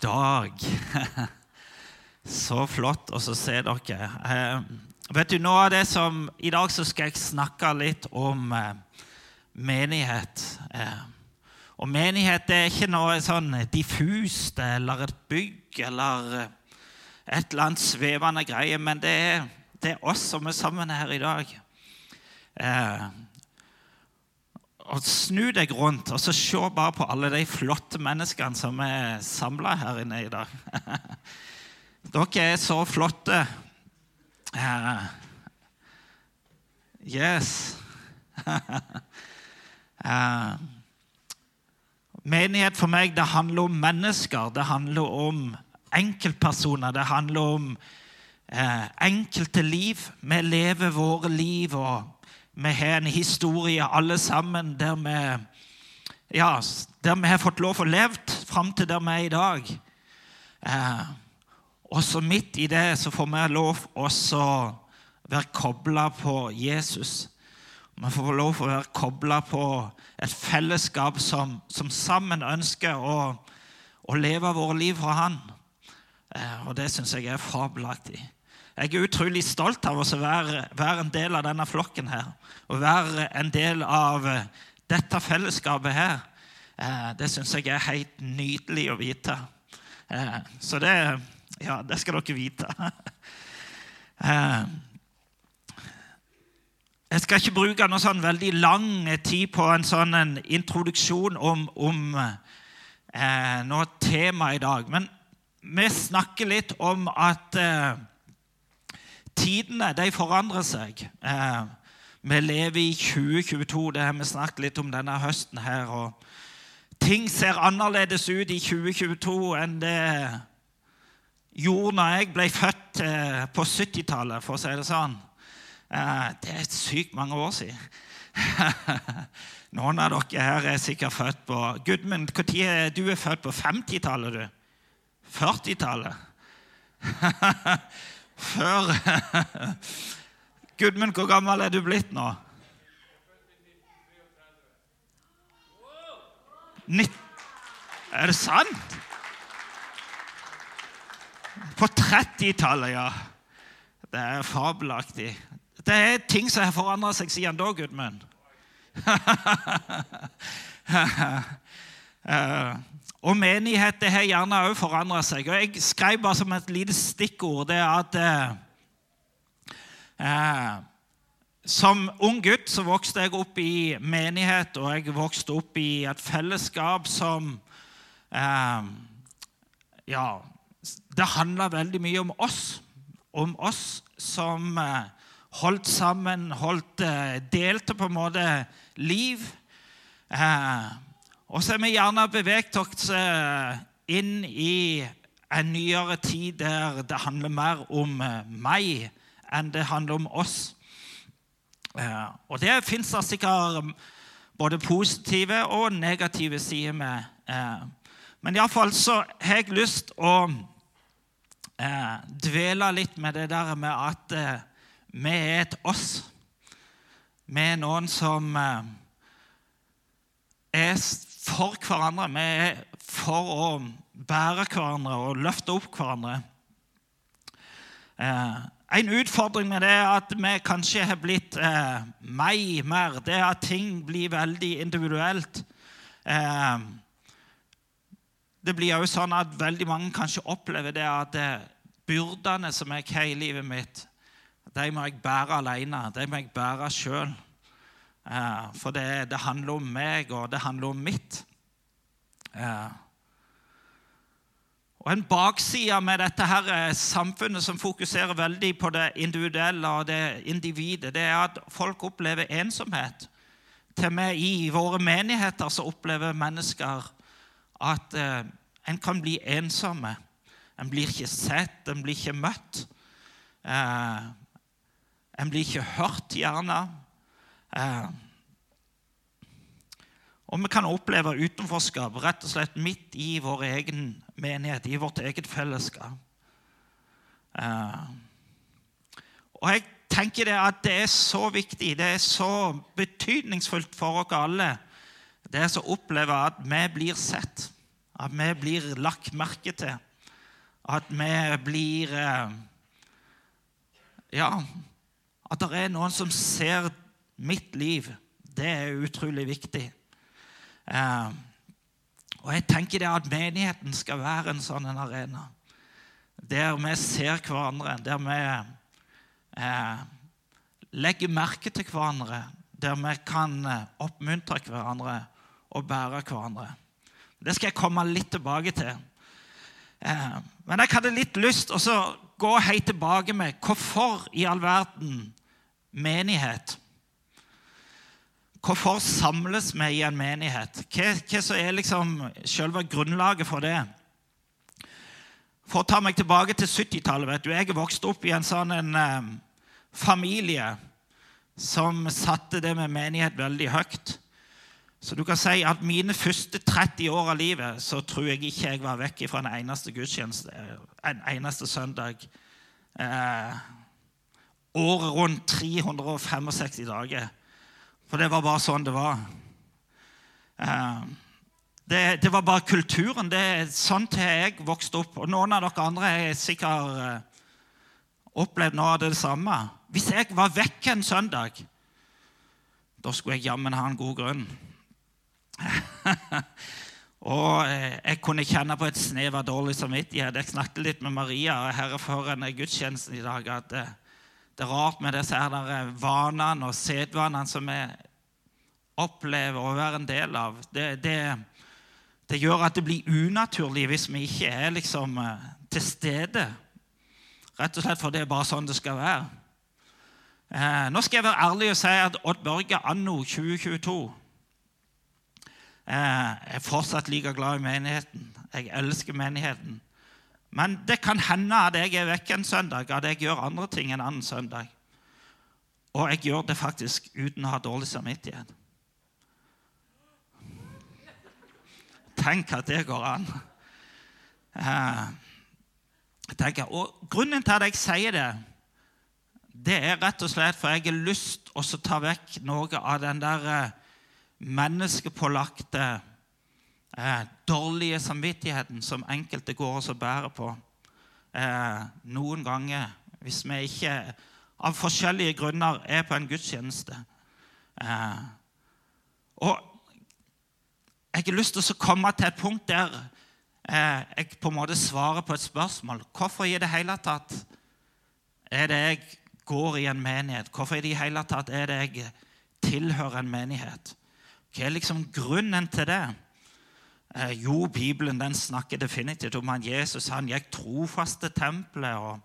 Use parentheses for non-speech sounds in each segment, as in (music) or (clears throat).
dag. (laughs) Så flott å se dere. Eh, vet du, noe av det som, I dag så skal jeg snakke litt om eh, menighet. Eh, og menighet er ikke noe sånn diffust eller et bygg eller et eller annet svevende greie, men det er, det er oss som er sammen her i dag. Eh, og Snu deg rundt og så se bare på alle de flotte menneskene som er samla her inne i dag. (laughs) Dere er så flotte. Uh, yes. uh, (laughs) menighet for meg det handler om mennesker. Det handler om enkeltpersoner. Det handler om uh, enkelte liv. Vi lever våre liv. og vi har en historie alle sammen der vi, ja, der vi har fått lov å leve fram til der vi er i dag. Eh, og så midt i det så får vi lov også være kobla på Jesus. Vi får lov å være kobla på et fellesskap som, som sammen ønsker å, å leve våre liv fra Han. Eh, og det syns jeg er fabelaktig. Jeg er utrolig stolt av å være, være, en del av denne flokken her. Å være en del av eh, dette fellesskapet her. Eh, det syns jeg er helt nydelig å vite. Eh, så det, ja, det skal dere vite. (laughs) Jeg skal ikke bruke noe sånn veldig lang tid på en sånn en introduksjon om, om eh, noe tema i dag. Men vi snakker litt om at eh, Tidene de forandrer seg. Eh, vi lever i 2022. Det har vi snakket litt om denne høsten. her, og Ting ser annerledes ut i 2022 enn det gjorde når jeg ble født eh, på 70-tallet, for å si det sånn. Eh, det er sykt mange år siden. (laughs) Noen av dere her er sikkert født på Gudmund, når er du er født på 50-tallet? du? 40-tallet? (laughs) før Gudmund, hvor gammel er du blitt nå? Nitt... Er det sant? På 30-tallet, ja. Det er fabelaktig. Det er ting som har forandra seg siden da, Gudmund. (laughs) Og menighet har gjerne òg forandra seg. Og Jeg skrev bare som et lite stikkord det at eh, eh, Som ung gutt så vokste jeg opp i menighet, og jeg vokste opp i et fellesskap som eh, Ja, det handla veldig mye om oss. Om oss som eh, holdt sammen, holdt, eh, delte på en måte liv. Eh, og så er vi gjerne beveget oss eh, inn i en nyere tid der det handler mer om eh, meg enn det handler om oss. Eh, og det fins det sikkert både positive og negative sider med. Men iallfall så har jeg lyst å dvele litt med det der med at vi er et oss. Vi er noen som er for hverandre. Vi er for å bære hverandre og løfte opp hverandre. Eh, en utfordring med det er at vi kanskje har blitt eh, meg mer. Det er at ting blir veldig individuelt. Eh, det blir jo sånn at veldig mange kanskje opplever det at eh, byrdene som jeg har i livet mitt, de må jeg bære alene. De må jeg bære sjøl. Eh, for det, det, handler om meg, og det handler om mitt. Eh, og En bakside med dette her eh, samfunnet som fokuserer veldig på det individuelle og det individet, det er at folk opplever ensomhet. Til og med i våre menigheter så opplever mennesker at en kan bli ensomme. En blir ikke sett, en blir ikke møtt. Eh, en blir ikke hørt, gjerne. Eh, og vi kan oppleve utenforskap rett og slett midt i vår egen menighet, i vårt eget fellesskap. Eh, og jeg tenker det at det er så viktig, det er så betydningsfullt for oss alle det er å oppleve at vi blir sett. At vi blir lagt merke til. At vi blir eh, Ja, at det er noen som ser mitt liv. Det er utrolig viktig. Eh, og jeg tenker det at menigheten skal være en sånn en arena. Der vi ser hverandre, der vi eh, legger merke til hverandre. Der vi kan eh, oppmuntre hverandre og bære hverandre. Det skal jeg komme litt tilbake til. Eh, men jeg hadde litt lyst å gå helt tilbake med hvorfor i all verden menighet? Hvorfor samles vi i en menighet? Hva, hva som er liksom selve grunnlaget for det? For å ta meg tilbake til 70-tallet Jeg er vokst opp i en sånn en, eh, familie som satte det med menighet veldig høyt. Så du kan si at mine første 30 år av livet så tror jeg ikke jeg var vekk fra en eneste gudstjeneste en eneste søndag. Eh, året rundt 365 dager. For det var bare sånn det var. Eh, det, det, var bare kulturen. Det, sånn til jeg vokste opp. Og noen av dere andre har sikkert eh, opplevd noe av det samme. Hvis jeg var vekk en søndag, da skulle jeg jammen ha en god grunn. (laughs) og eh, jeg kunne kjenne på et snev av dårlig samvittighet. Jeg snakket litt med Maria her før en gudstjenesten i dag at det, det er rart med disse her eh, vanene og sedvanene som vi opplever å være en del av. Det, det, det, gjør at det blir unaturlig hvis vi ikke er liksom eh, til stede. Rett og slett for det er bare sånn det skal være. Eh, nå skal jeg være ærlig og si at Odd Børge anno 2022 eh, er fortsatt like glad i menigheten. Jeg elsker menigheten. Men det kan hende at jeg er vekk en søndag, at jeg gjør andre ting en annen søndag. Og jeg gjør det faktisk uten å ha dårlig samvittighet. Tenk at det går an. Eh, tenker, og Grunnen til at jeg sier det, det er rett og slett for jeg har lyst til å ta vekk noe av den der eh, menneskepålagte, eh, dårlige samvittigheten som enkelte går og bærer på. Eh, noen ganger, hvis vi ikke av forskjellige grunner er på en gudstjeneste. Eh, og jeg har lyst til å komme til et punkt der eh, jeg på en måte svarer på et spørsmål. Hvorfor i det hele tatt er det jeg går i en menighet? Hvorfor i det hele tatt er det jeg tilhører en menighet? Hva er liksom grunnen til det? Eh, jo, Bibelen den snakker definitivt om at Jesus han gikk trofast til tempelet. og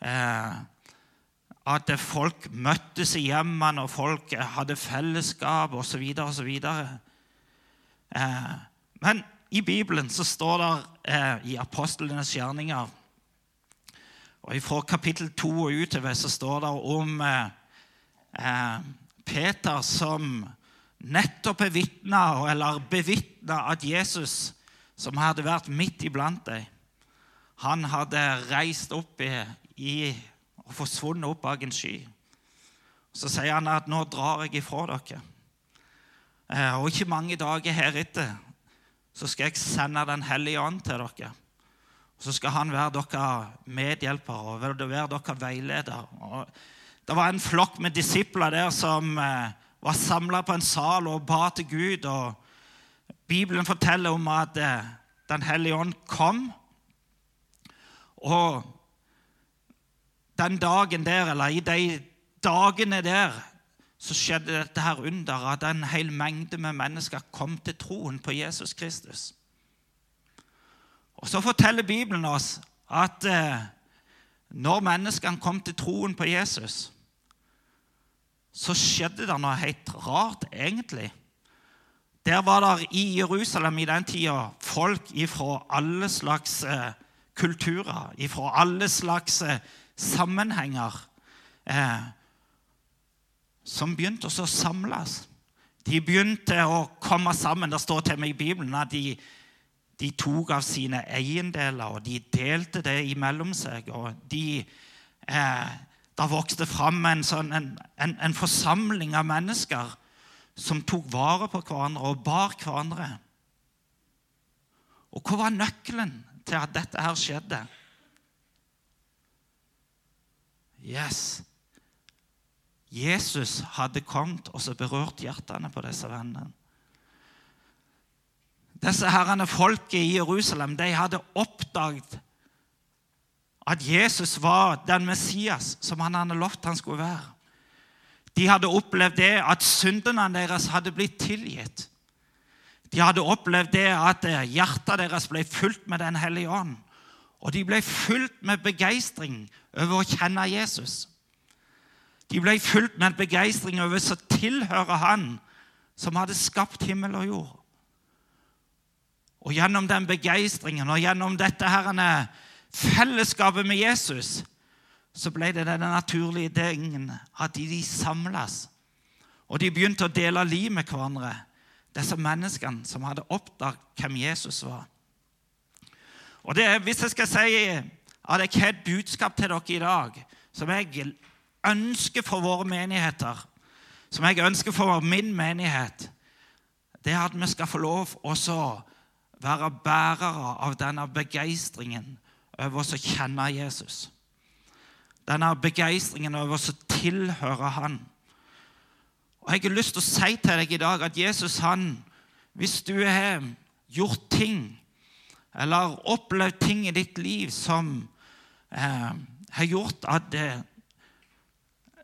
eh, At folk møttes i hjemmene, og folk hadde fellesskap osv. osv. Eh, men i Bibelen så står det eh, i apostlenes gjerninger og Fra kapittel 2 og utover så står det om eh, eh Peter som nettopp bevitna eller bevitna at Jesus, som hadde vært midt iblant dem, han hadde reist opp i, i, og forsvunnet opp bak en sky. Så sier han at 'nå drar jeg ifra dere'. Eh, og ikke mange dager heretter så skal jeg sende Den hellige ånd til dere. Så skal han være dere medhjelpere og være dere veileder. Og det var en flokk med disipler der som eh, var samla på en sal og ba til Gud. og Bibelen forteller om at eh, Den hellige ånd kom. Og den dagen der, eller i de dagene der, så skjedde dette her underet at en hel mengde med mennesker kom til troen på Jesus Kristus. Og Så forteller Bibelen oss at eh, når menneskene kom til troen på Jesus, så skjedde det noe helt rart, egentlig. Der var det i Jerusalem i den tida folk fra alle slags eh, kulturer, fra alle slags eh, sammenhenger, eh, som begynte å samles. De begynte å komme sammen. Det står til meg i Bibelen at de, de tok av sine eiendeler og de delte det imellom seg. og de... Eh, det vokste fram en, sånn, en, en, en, forsamling av mennesker som tok vare på hverandre og bar hverandre. Og hva var nøkkelen til at dette her skjedde? Yes. Jesus hadde kommet og så berørt hjertene på disse vennene. Disse herrene folket i Jerusalem de hadde oppdaget at Jesus var den Messias som han hadde lovt han skulle være. De hadde opplevd det at syndene deres hadde blitt tilgitt. De hadde opplevd det at hjertet deres ble fulgt med Den hellige ånd. Og de ble fulgt med begeistring over å kjenne Jesus. De ble fulgt med begeistring over å tilhøre Han som hadde skapt himmel og jord. Og gjennom den begeistringen og gjennom dette herrene, fellesskapet med Jesus så ble det den naturlige tingen at de, samles. Og de begynte å dele liv med hverandre, disse menneskene som hadde oppdaget hvem Jesus var. Og det, Hvis jeg skal si at jeg har et budskap til dere i dag som jeg ønsker for våre menigheter, som jeg ønsker for min menighet, det er at vi skal få lov også være bærere av denne begeistringen over å kjenne Jesus. Denne begeistringen over å tilhøre Han. Og Jeg har lyst til å si til deg i dag at Jesus, han, hvis du har gjort ting eller opplevd ting i ditt liv som eh, har gjort at eh,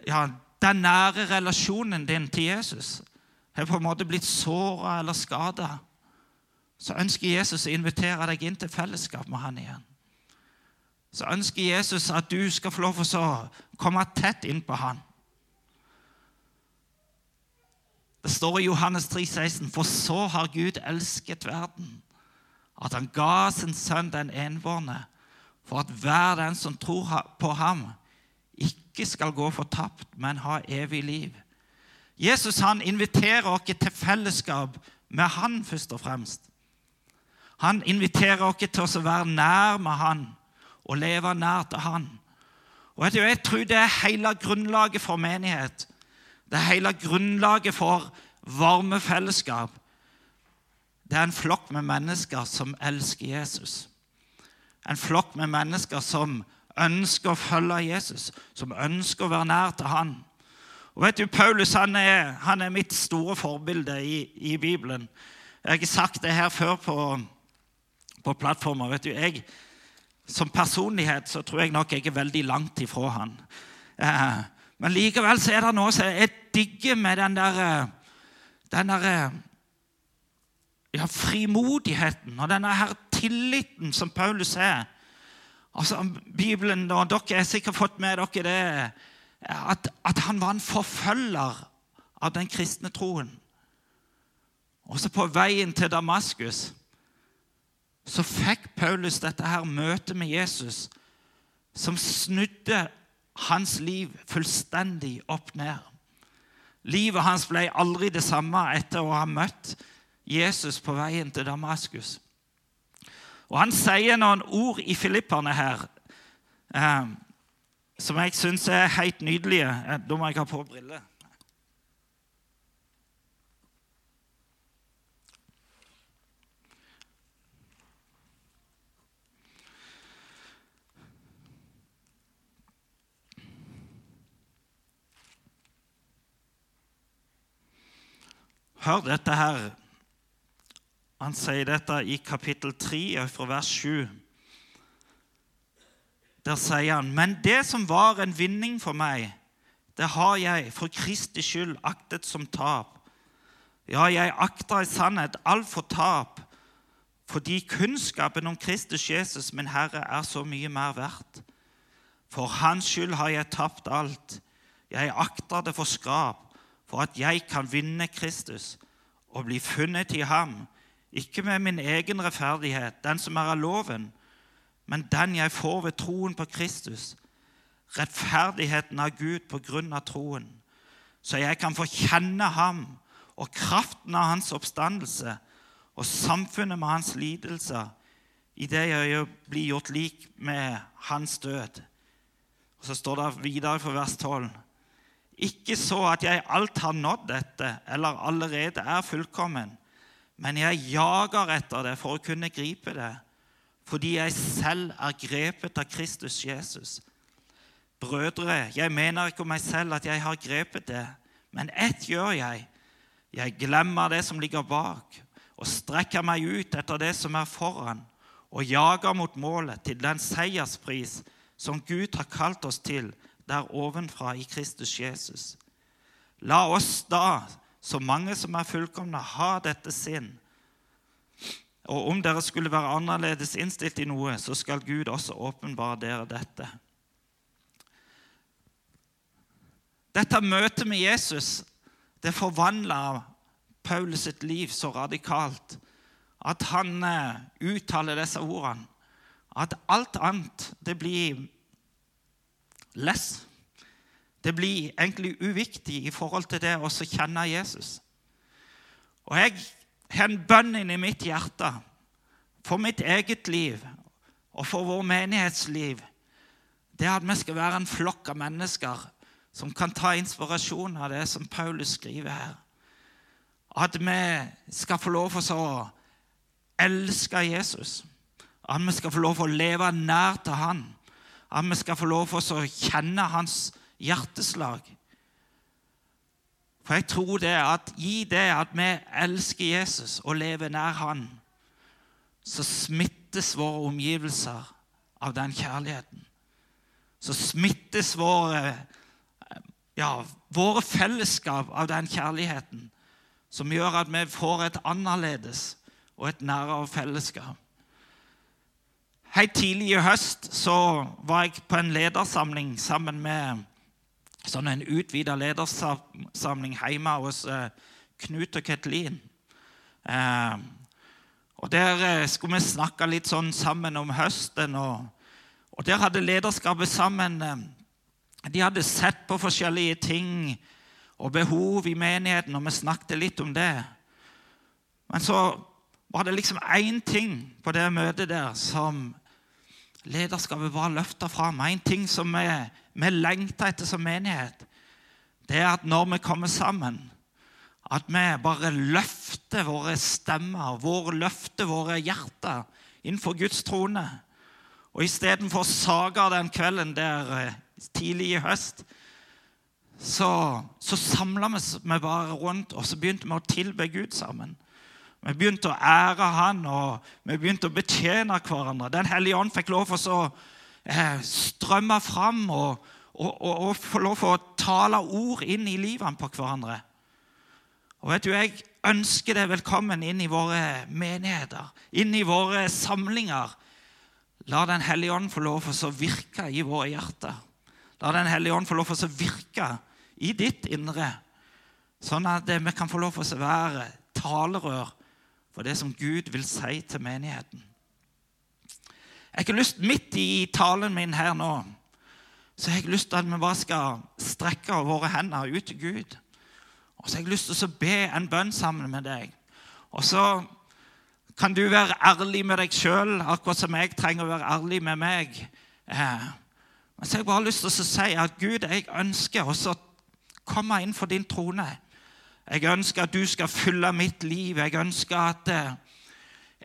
ja, den nære relasjonen din til Jesus har på en måte blitt såra eller skada, så ønsker Jesus å invitere deg inn til fellesskap med han igjen. Så ønsker Jesus at du skal få lov til å komme tett inn på han. Det står i Johannes 3, 16, For så har Gud elsket verden at han ga sin sønn den enbårne, for at hver den som tror på ham, ikke skal gå fortapt, men ha evig liv. Jesus han inviterer oss til fellesskap med han først og fremst. Han inviterer oss til å være nær med han og leve nær til han. Og du, Jeg tror det er hele grunnlaget for menighet. Det er hele grunnlaget for varme fellesskap. Det er en flokk med mennesker som elsker Jesus. En flokk med mennesker som ønsker å følge Jesus, som ønsker å være nær til han. Og vet du, Paulus han er, han er mitt store forbilde i, i, Bibelen. Jeg har sagt det her før på, på plattformer. vet du, jeg, Som personlighet så tror jeg nok jeg er veldig langt ifra han. Eh, men likevel så er det noe som jeg digger med den der, den der ja, frimodigheten og denne her tilliten som Paulus er. Altså, Bibelen, og Dere har sikkert fått med dere det, at, at han var en forfølger av den kristne troen. Også på veien til Damaskus så fikk Paulus dette her møtet med Jesus som snudde hans liv fullstendig opp ned. Livet hans ble aldri det samme etter å ha møtt Jesus på veien til Damaskus. Og Han sier noen ord i Filipperne her eh, som jeg syns er helt nydelige. Eh, da må jeg ha på briller. Hør dette her. Han sier dette i kapittel 3, fra vers 7. Der sier han, men det som var en vinning for meg, det har jeg for Kristi skyld aktet som tap. Ja, jeg akter i sannhet alt for tap, fordi kunnskapen om Kristus Jesus, min Herre, er så mye mer verdt. For Hans skyld har jeg tapt alt. Jeg akter det for skrap, for at jeg kan vinne Kristus og bli funnet i ham ikke med min egen rettferdighet, den som er av loven, men den jeg får ved troen på Kristus. Rettferdigheten av Gud på grunn av troen, så jeg kan få kjenne ham og kraften av hans oppstandelse og samfunnet med hans lidelser det jeg blir gjort lik med hans død. Og Så står det videre for vers 12. Ikke så at jeg alt har nådd dette eller allerede er fullkommen, men jeg jager etter det for å kunne gripe det, fordi jeg selv er grepet av Kristus Jesus. Brødre, jeg mener ikke om meg selv at jeg har grepet det, men ett gjør jeg. Jeg glemmer det som ligger bak, og strekker meg ut etter det som er foran, og jager mot målet, til den seierspris som Gud har kalt oss til der ovenfra i Kristus Jesus. La oss da, så mange som er fullkomne, ha dette sinn. Og om dere skulle være annerledes innstilt i noe, så skal Gud også åpenbare dere dette. Dette møtet med Jesus det forvandla Paulus sitt liv så radikalt at han eh, uttaler disse ordene. At alt annet, det blir less. Det blir egentlig uviktig i forhold til det å kjenne Jesus. Og jeg har en bønn inni mitt hjerte for mitt eget liv og for vår menighetsliv. Det er at vi skal være en flokk av mennesker som kan ta inspirasjon av det som Paulus skriver her. At vi skal få lov til å elske Jesus. At vi skal få lov til å leve nær til han. At vi skal få lov til å kjenne hans hjerteslag. For jeg tror det at i det at vi elsker Jesus og lever nær han, så smittes våre omgivelser av den kjærligheten. Så smittes våre, ja, våre fellesskap av den kjærligheten, som gjør at vi får et annerledes og et nærere fellesskap. Helt tidlig i høst så var jeg på en ledersamling sammen med sånn en utvida ledersamling hjemme hos eh, Knut og Ketlin. Eh, og Der eh, skulle vi snakke litt sånn sammen om høsten. Og, og der hadde lederskapet sammen De hadde sett på forskjellige ting og behov i menigheten, og vi snakket litt om det. Men så var det liksom én ting på det møtet der som lederskapet var løfta fram. En ting som vi, vi lengter etter som menighet, det er at når vi kommer sammen, at vi bare løfter våre stemmer, våre løfter våre hjerter innenfor Guds trone. Og istedenfor sager den kvelden der eh, tidlig i høst, så, så samla vi bare rundt og så begynte vi å tilbe Gud sammen. Vi begynte å ære han, og vi begynte å betjene hverandre. Den hellige ånd fikk lov til å eh, strømme fram og, og, og, og, få lov til å tale ord inn i livene på hverandre. Og vet du, Jeg ønsker deg velkommen inn i våre menigheter, inn i våre samlinger. La Den hellige ånd få lov til å virke i våre hjerter. La Den hellige ånd få lov til å virke i ditt indre, sånn at vi kan få lov til å være talerør for det som Gud vil si til menigheten. Jeg har ikke lyst Midt i talen min her nå så har jeg lyst til at vi bare skal strekke våre hender ut til Gud. Og så har jeg lyst til å be en bønn sammen med deg. Og så kan du være ærlig med deg sjøl, akkurat som jeg trenger å være ærlig med meg. Eh, men så har jeg bare lyst til å si at Gud, jeg ønsker å komme inn for din trone. Jeg ønsker at du skal fylle mitt liv. Jeg ønsker at eh,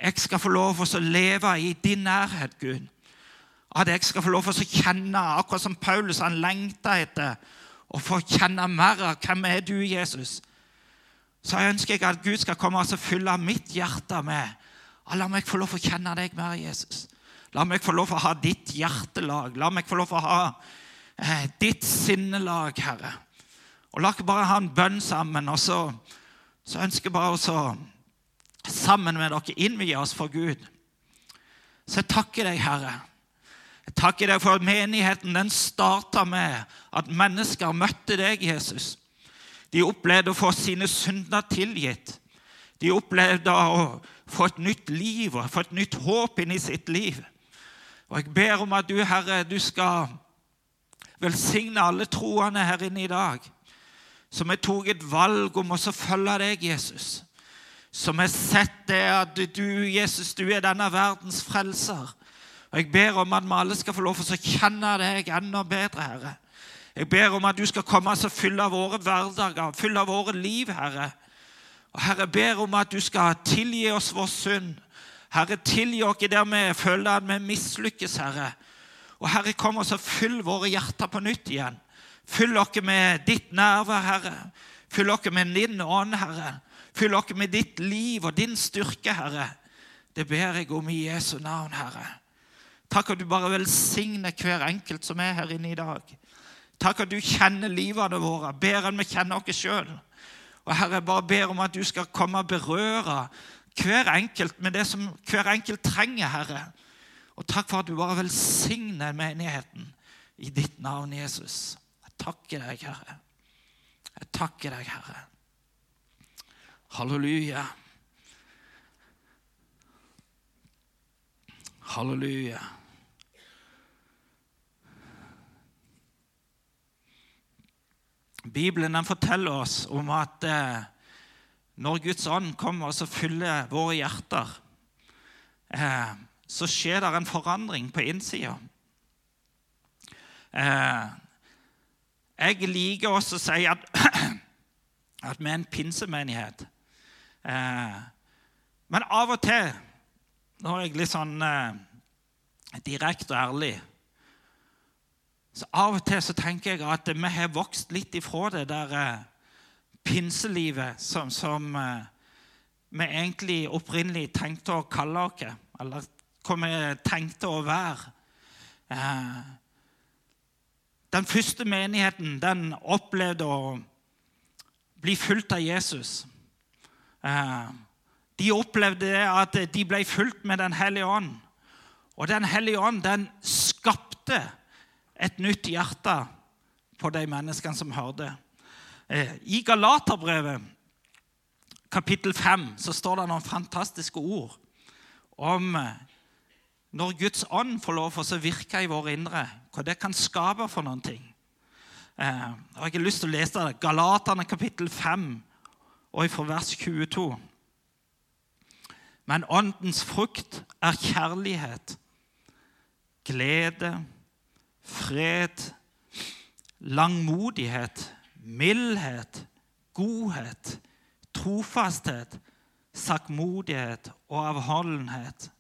jeg skal få lov til å leve i din nærhet, Gud. At jeg skal få lov til å kjenne, akkurat som Paulus han lengta etter, å få kjenne mer av hvem er du, Jesus. Så jeg ønsker jeg at Gud skal komme og fylle mitt hjerte med La meg få lov til å kjenne deg mer, Jesus. La meg få lov til å ha ditt hjertelag. La meg få lov til å ha eh, ditt sinnelag, Herre. Og la ikke bare ha en bønn sammen. og så, så ønsker jeg bare å sammen med dere innvie oss for Gud. Så jeg takker deg, Herre. Jeg takker deg for at menigheten den starta med at mennesker møtte deg, Jesus. De opplevde å få sine synder tilgitt. De opplevde å få et nytt liv og få et nytt håp inn i sitt liv. Og Jeg ber om at du, Herre, du skal velsigne alle troende her inne i dag som vi tok et valg om å følge deg, Jesus. Som har sett det at du, Jesus, du er denne verdens frelser. Og Jeg ber om at vi alle skal få lov til å kjenne deg enda bedre, Herre. Jeg ber om at du skal komme og fylle våre hverdager, fylle våre liv, Herre. Og Herre, jeg ber om at du skal tilgi oss vår synd. Herre, tilgi oss der vi føler at vi mislykkes, Herre. Og Herre, kom og så fyll våre hjerter på nytt igjen. Fyll oss med ditt nærvær, Herre. Fyll oss med din ånd, Herre. Fyll oss med ditt liv og din styrke, Herre. Det ber jeg om i Jesu navn, Herre. Takk at du bare velsigner hver enkelt som er her inne i dag. Takk at du kjenner livene våre bedre enn vi kjenner oss sjøl. Og Herre, jeg bare ber om at du skal komme og berøre hver enkelt med det som hver enkelt trenger, Herre. Og takk for at du bare velsigner menigheten i ditt navn, Jesus. Takker deg, Herre. Jeg takker deg, Herre. Halleluja. Halleluja. Bibelen den forteller oss om at eh, når Guds ånd kommer og fyller våre hjerter, eh, så skjer det en forandring på innsida. Eh, jeg liker også å si at, (clears throat) at vi er en pinsemenighet. Eh, men av og til, nå er jeg litt sånn eh, direkte og ærlig så Av og til så tenker jeg at vi har vokst litt ifra det der eh, pinselivet som, som eh, vi egentlig opprinnelig tenkte å kalle oss, eller hva vi tenkte å være. Den første menigheten den opplevde å bli fulgt av Jesus. Eh, de opplevde at de ble fulgt med Den hellige ånd. Og Den hellige ånd den skapte et nytt hjerte på de menneskene som hørte. Eh, I Galaterbrevet, kapittel 5, så står det noen fantastiske ord om eh, når Guds ånd får lov til å virke i våre indre, hva det kan skape for noen ting. Eh, jeg har lyst til å lese det. Galaterne kapittel 5, og fra vers 22. Men åndens frukt er kjærlighet, glede, fred, langmodighet, mildhet, godhet, trofasthet, sakkmodighet og avholdenhet.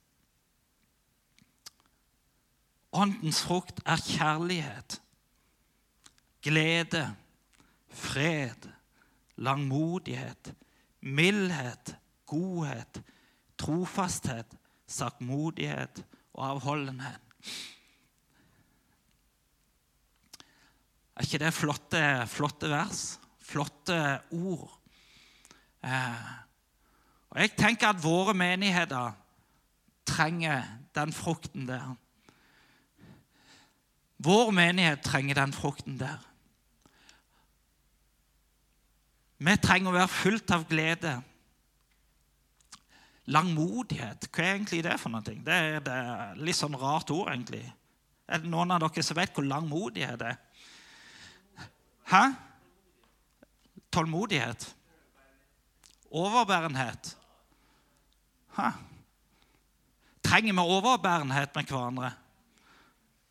Åndens frukt er kjærlighet, glede, fred, langmodighet, mildhet, godhet, trofasthet, sakmodighet og avholdenhet. Er ikke det flotte, flotte vers? Flotte ord? Eh, og Jeg tenker at våre menigheter trenger den frukten der. Vår menighet trenger den frukten der. Vi trenger å være fullt av glede. Langmodighet, hva er egentlig det for noe? Det er, er litt sånn rart ord, egentlig. Er det noen av dere som vet hvor langmodighet er? Hæ? Tålmodighet. Overbærenhet. Hæ? Trenger vi overbærenhet med hverandre?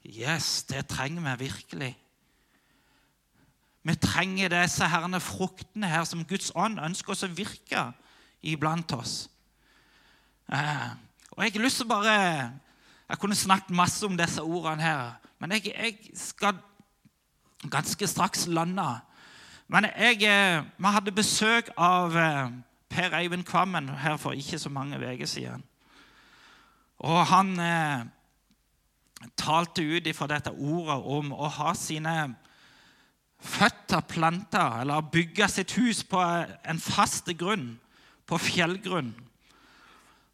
Yes, det trenger vi virkelig. Vi trenger disse herne fruktene her som Guds ånd ønsker oss å virke iblant oss. Eh, og Jeg har lyst til bare Jeg kunne snakket masse om disse ordene her, men jeg, jeg skal ganske straks lande. Men jeg, eh, vi hadde besøk av eh, Per Eivind Kvammen her for ikke så mange uker siden. Og han talte ut ifra dette ordet om å ha sine føtter planta, eller bygge sitt hus på en fast grunn, på fjellgrunn.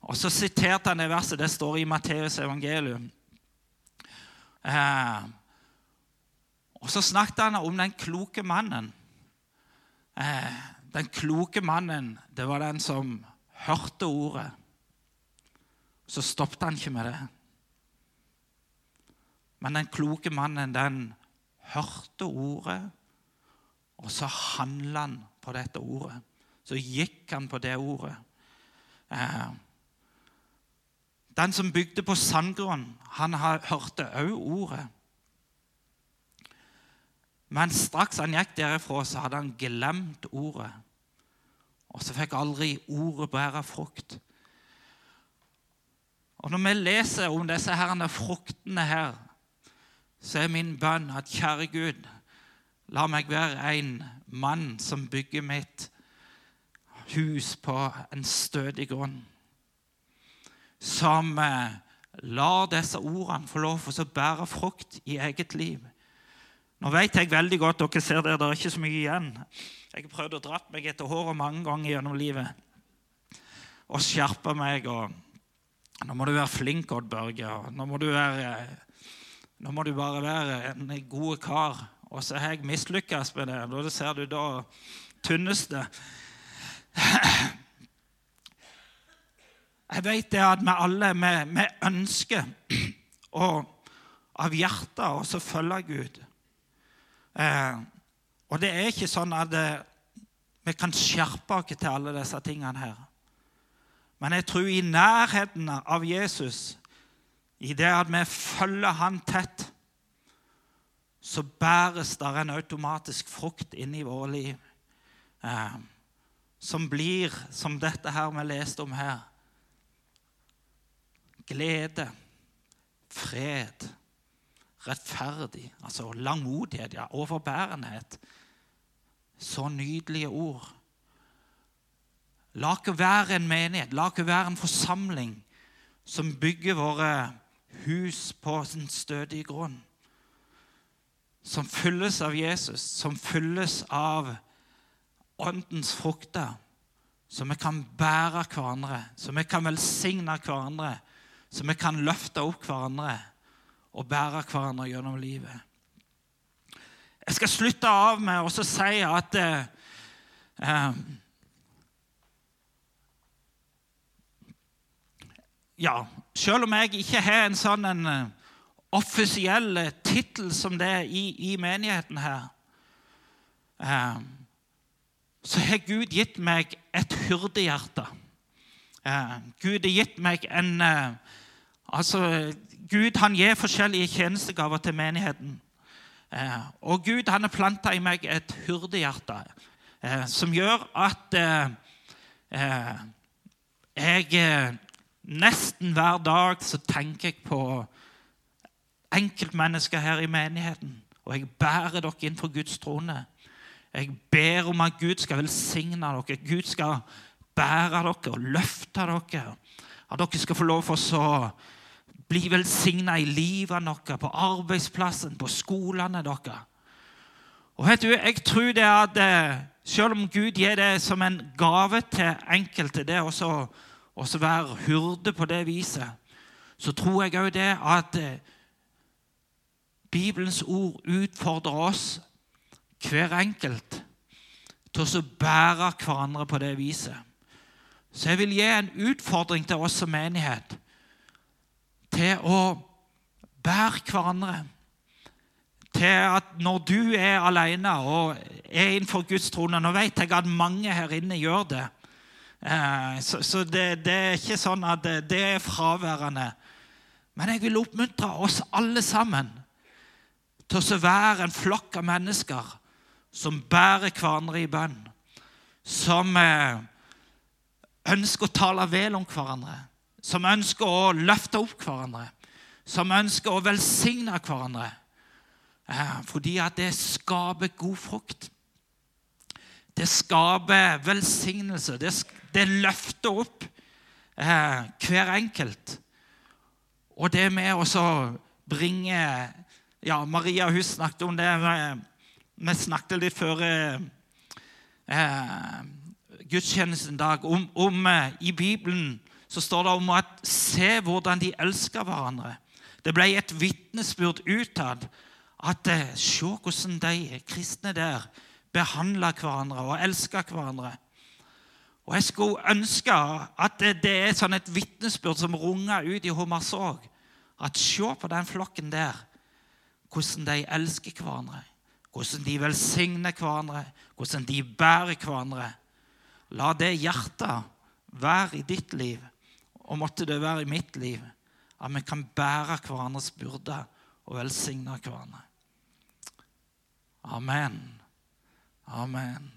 Og så siterte han det verset. Det står i Matteus evangelium. Eh, og så snakket han om den kloke mannen. Eh, den kloke mannen, det var den som hørte ordet. Så stoppet han ikke med det. Men den kloke mannen, den hørte ordet, og så handla han på dette ordet. Så gikk han på det ordet. Eh, den som bygde på sandgrunn, han hørte òg ordet. Men straks han gikk derifra, så hadde han glemt ordet. Og så fikk aldri ordet bære frukt. Og Når vi leser om disse herrene fruktene her, så er min bønn at kjære Gud, la meg være en mann som bygger mitt hus på en stødig grunn. Som eh, lar disse ordene få lov til å bære frukt i eget liv. Nå vet jeg veldig godt, dere ser det, det er ikke så mye igjen. Jeg har prøvd å dra meg etter håret mange ganger gjennom livet. Og skjerpe meg. og Nå må du være flink, Odd Børge. Nå må du, være, nå må du bare være en god kar. Og så har jeg mislykkes med det. Da ser du da tunnes det. Jeg vet det at vi alle vi ønsker å, av hjertet å følge Gud. Eh, og det er ikke sånn at det, eh, vi kan skjerpe oss til alle disse tingene her. Men jeg tror i nærheten av Jesus, i det at vi følger han tett, så bæres der en automatisk frukt inn i våre liv. Eh, som blir som dette her vi leste om her. Glede, fred, rettferdig, altså langmodighet, ja, overbærenhet. Så nydelige ord. La ikke være en menighet, la ikke være en forsamling som bygger våre hus på en stødig grunn. Som fylles av Jesus, som fylles av åndens frukter. Så vi kan bære hverandre, så vi kan velsigne hverandre, så vi kan løfte opp hverandre og bære hverandre gjennom livet. Jeg skal slutte av med å si at eh, eh, Ja, selv om jeg ikke har en sånn en, uh, offisiell uh, tittel som det er i, i menigheten her, eh, så har Gud gitt meg et hyrdehjerte. Gud har gitt meg en Altså, Gud han gir forskjellige tjenestegaver til menigheten. Eh, og Gud han har planta i meg et hyrdehjerte eh, som gjør at eh, jeg nesten hver dag så tenker jeg på enkeltmennesker her i menigheten. Og jeg bærer dere inn for Guds trone. Jeg ber om at Gud skal velsigne dere. Gud skal bære dere og løfte dere. At dere skal få lov for å bli velsigna i livet deres, på arbeidsplassen, på skolene deres. Og vet du, Jeg tror det at eh, selv om Gud gir det som en gave til enkelte, det også så være hurde på det viset, så tror jeg òg det at eh, Bibelens ord utfordrer oss, hver enkelt, til å bære hverandre på det viset. Så jeg vil gi en utfordring til oss som menighet til å bære hverandre. Til at når du er alene og er innenfor Guds trone Nå vet jeg at mange her inne gjør det. Eh, så, det, det, er ikke sånn at det, det er fraværende. Men jeg vil oppmuntre oss alle sammen til å være en flokk av mennesker som bærer hverandre i bønn. Som eh, ønsker å tale vel om hverandre som ønsker å løfte opp hverandre, som ønsker å velsigne hverandre. Eh, fordi at det skaper god frukt. Det skaper velsignelse. Det, det løfter opp eh, hver enkelt. Og det med å bringe Ja, Maria hun snakket om det. Vi snakket litt før eh, gudstjenesten i dag om, om eh, i Bibelen så står det om at se hvordan de elsker hverandre. Det ble et vitnesbyrd utad at eh, se hvordan de kristne der behandler hverandre og elsker hverandre. Og Jeg skulle ønske at det er sånn et vitnesbyrd som runger ut i Hommersåk. At se på den flokken der, hvordan de elsker hverandre. Hvordan de velsigner hverandre, hvordan de bærer hverandre. La det hjertet være i ditt liv og måtte det være i mitt liv at vi kan bære hverandres byrder og velsigne hverandre. Amen. Amen.